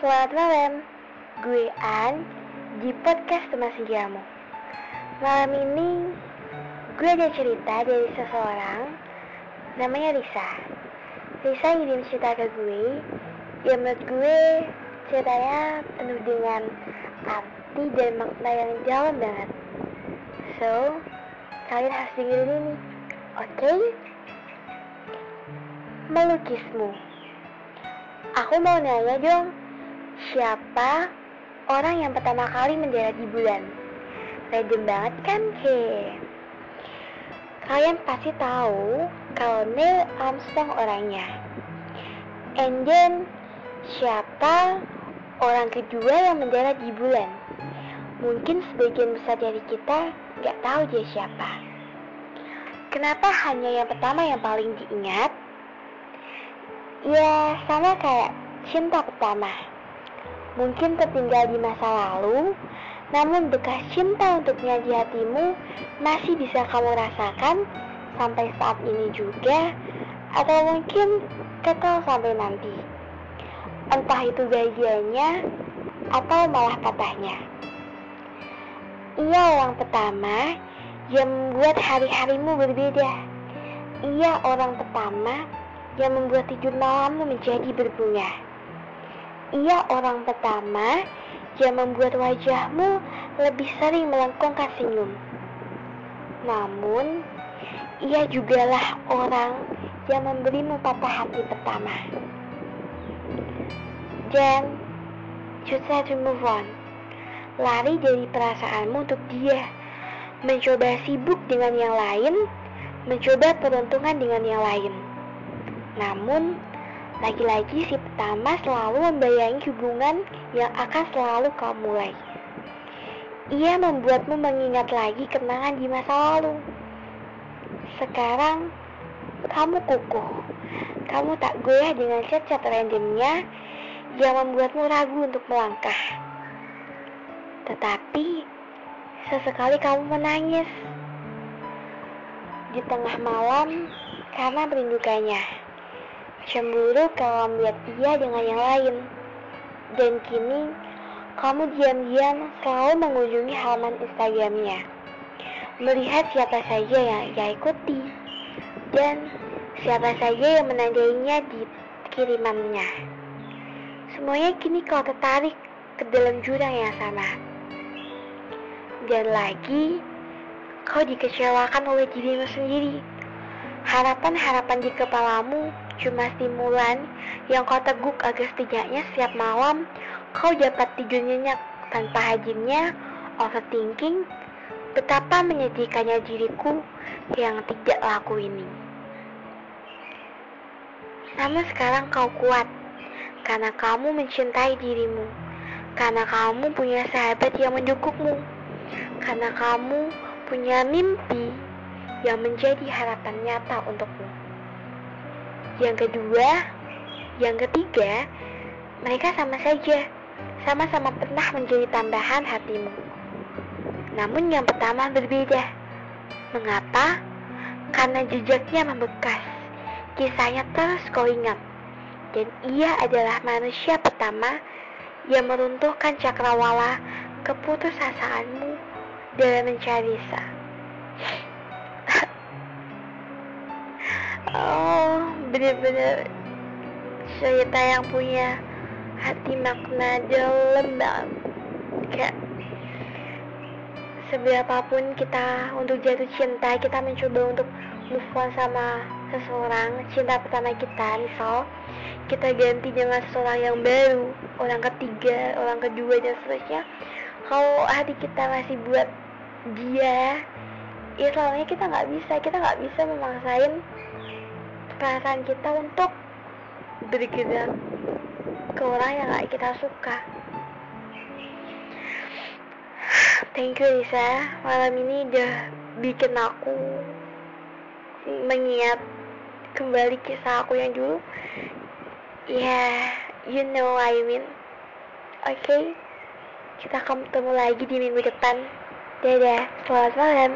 Selamat malam, gue An di podcast teman senjamu. Malam ini gue ada cerita dari seseorang namanya Risa. Risa ngirim cerita ke gue, yang menurut gue ceritanya penuh dengan arti dan makna yang dalam banget. So, kalian harus dengerin ini, oke? Okay? Melukismu. Aku mau nanya dong, siapa orang yang pertama kali mendarat di bulan? Random banget kan, he? Kalian pasti tahu kalau Neil Armstrong orangnya. And then, siapa orang kedua yang mendarat di bulan? Mungkin sebagian besar dari kita nggak tahu dia siapa. Kenapa hanya yang pertama yang paling diingat? Ya, sama kayak cinta pertama. Mungkin tertinggal di masa lalu, namun bekas cinta untuknya di hatimu masih bisa kamu rasakan sampai saat ini juga, atau mungkin kekal sampai nanti. Entah itu bahagianya atau malah patahnya. Ia orang pertama yang membuat hari-harimu berbeda. Ia orang pertama yang membuat tidur malammu menjadi berbunga. Ia orang pertama yang membuat wajahmu lebih sering melengkungkan senyum. Namun, ia jugalah orang yang memberimu patah hati pertama. Dan, you try to move on. Lari dari perasaanmu untuk dia. Mencoba sibuk dengan yang lain, mencoba peruntungan dengan yang lain. Namun, lagi-lagi si pertama selalu membayangi hubungan yang akan selalu kau mulai. Ia membuatmu mengingat lagi kenangan di masa lalu. Sekarang, kamu kukuh. Kamu tak goyah dengan cat-cat randomnya yang membuatmu ragu untuk melangkah. Tetapi, sesekali kamu menangis di tengah malam karena merindukannya. Cemburu kalau melihat dia dengan yang lain. Dan kini, kamu diam-diam selalu mengunjungi halaman Instagramnya. Melihat siapa saja yang ia ikuti. Dan siapa saja yang menandainya di kirimannya. Semuanya kini kau tertarik ke dalam jurang yang sama. Dan lagi, kau dikecewakan oleh dirimu sendiri. Harapan-harapan di kepalamu cuma stimulan yang kau teguk agar setidaknya setiap malam kau dapat tidur nyenyak tanpa hadirnya overthinking betapa menyedihkannya diriku yang tidak laku ini. Namun sekarang kau kuat karena kamu mencintai dirimu, karena kamu punya sahabat yang mendukungmu, karena kamu punya mimpi yang menjadi harapan nyata untukmu. Yang kedua, yang ketiga, mereka sama saja, sama-sama pernah menjadi tambahan hatimu. Namun yang pertama berbeda. Mengapa? Karena jejaknya membekas. Kisahnya terus kau ingat. Dan ia adalah manusia pertama yang meruntuhkan cakrawala keputusasaanmu dalam mencari Risa. oh, benar-benar cerita yang punya hati makna dalam banget. Kayak seberapapun kita untuk jatuh cinta, kita mencoba untuk move on sama seseorang, cinta pertama kita, misal kita ganti dengan seseorang yang baru, orang ketiga, orang kedua dan seterusnya. Kalau hati kita masih buat dia, ya soalnya kita nggak bisa, kita nggak bisa memaksain perasaan kita untuk bergerak ke orang yang gak kita suka. Thank you Lisa, malam ini udah bikin aku mengingat kembali kisah aku yang dulu. Ya, yeah, you know what I mean. Oke, okay? kita akan ketemu lagi di minggu depan. Dadah, selamat malam.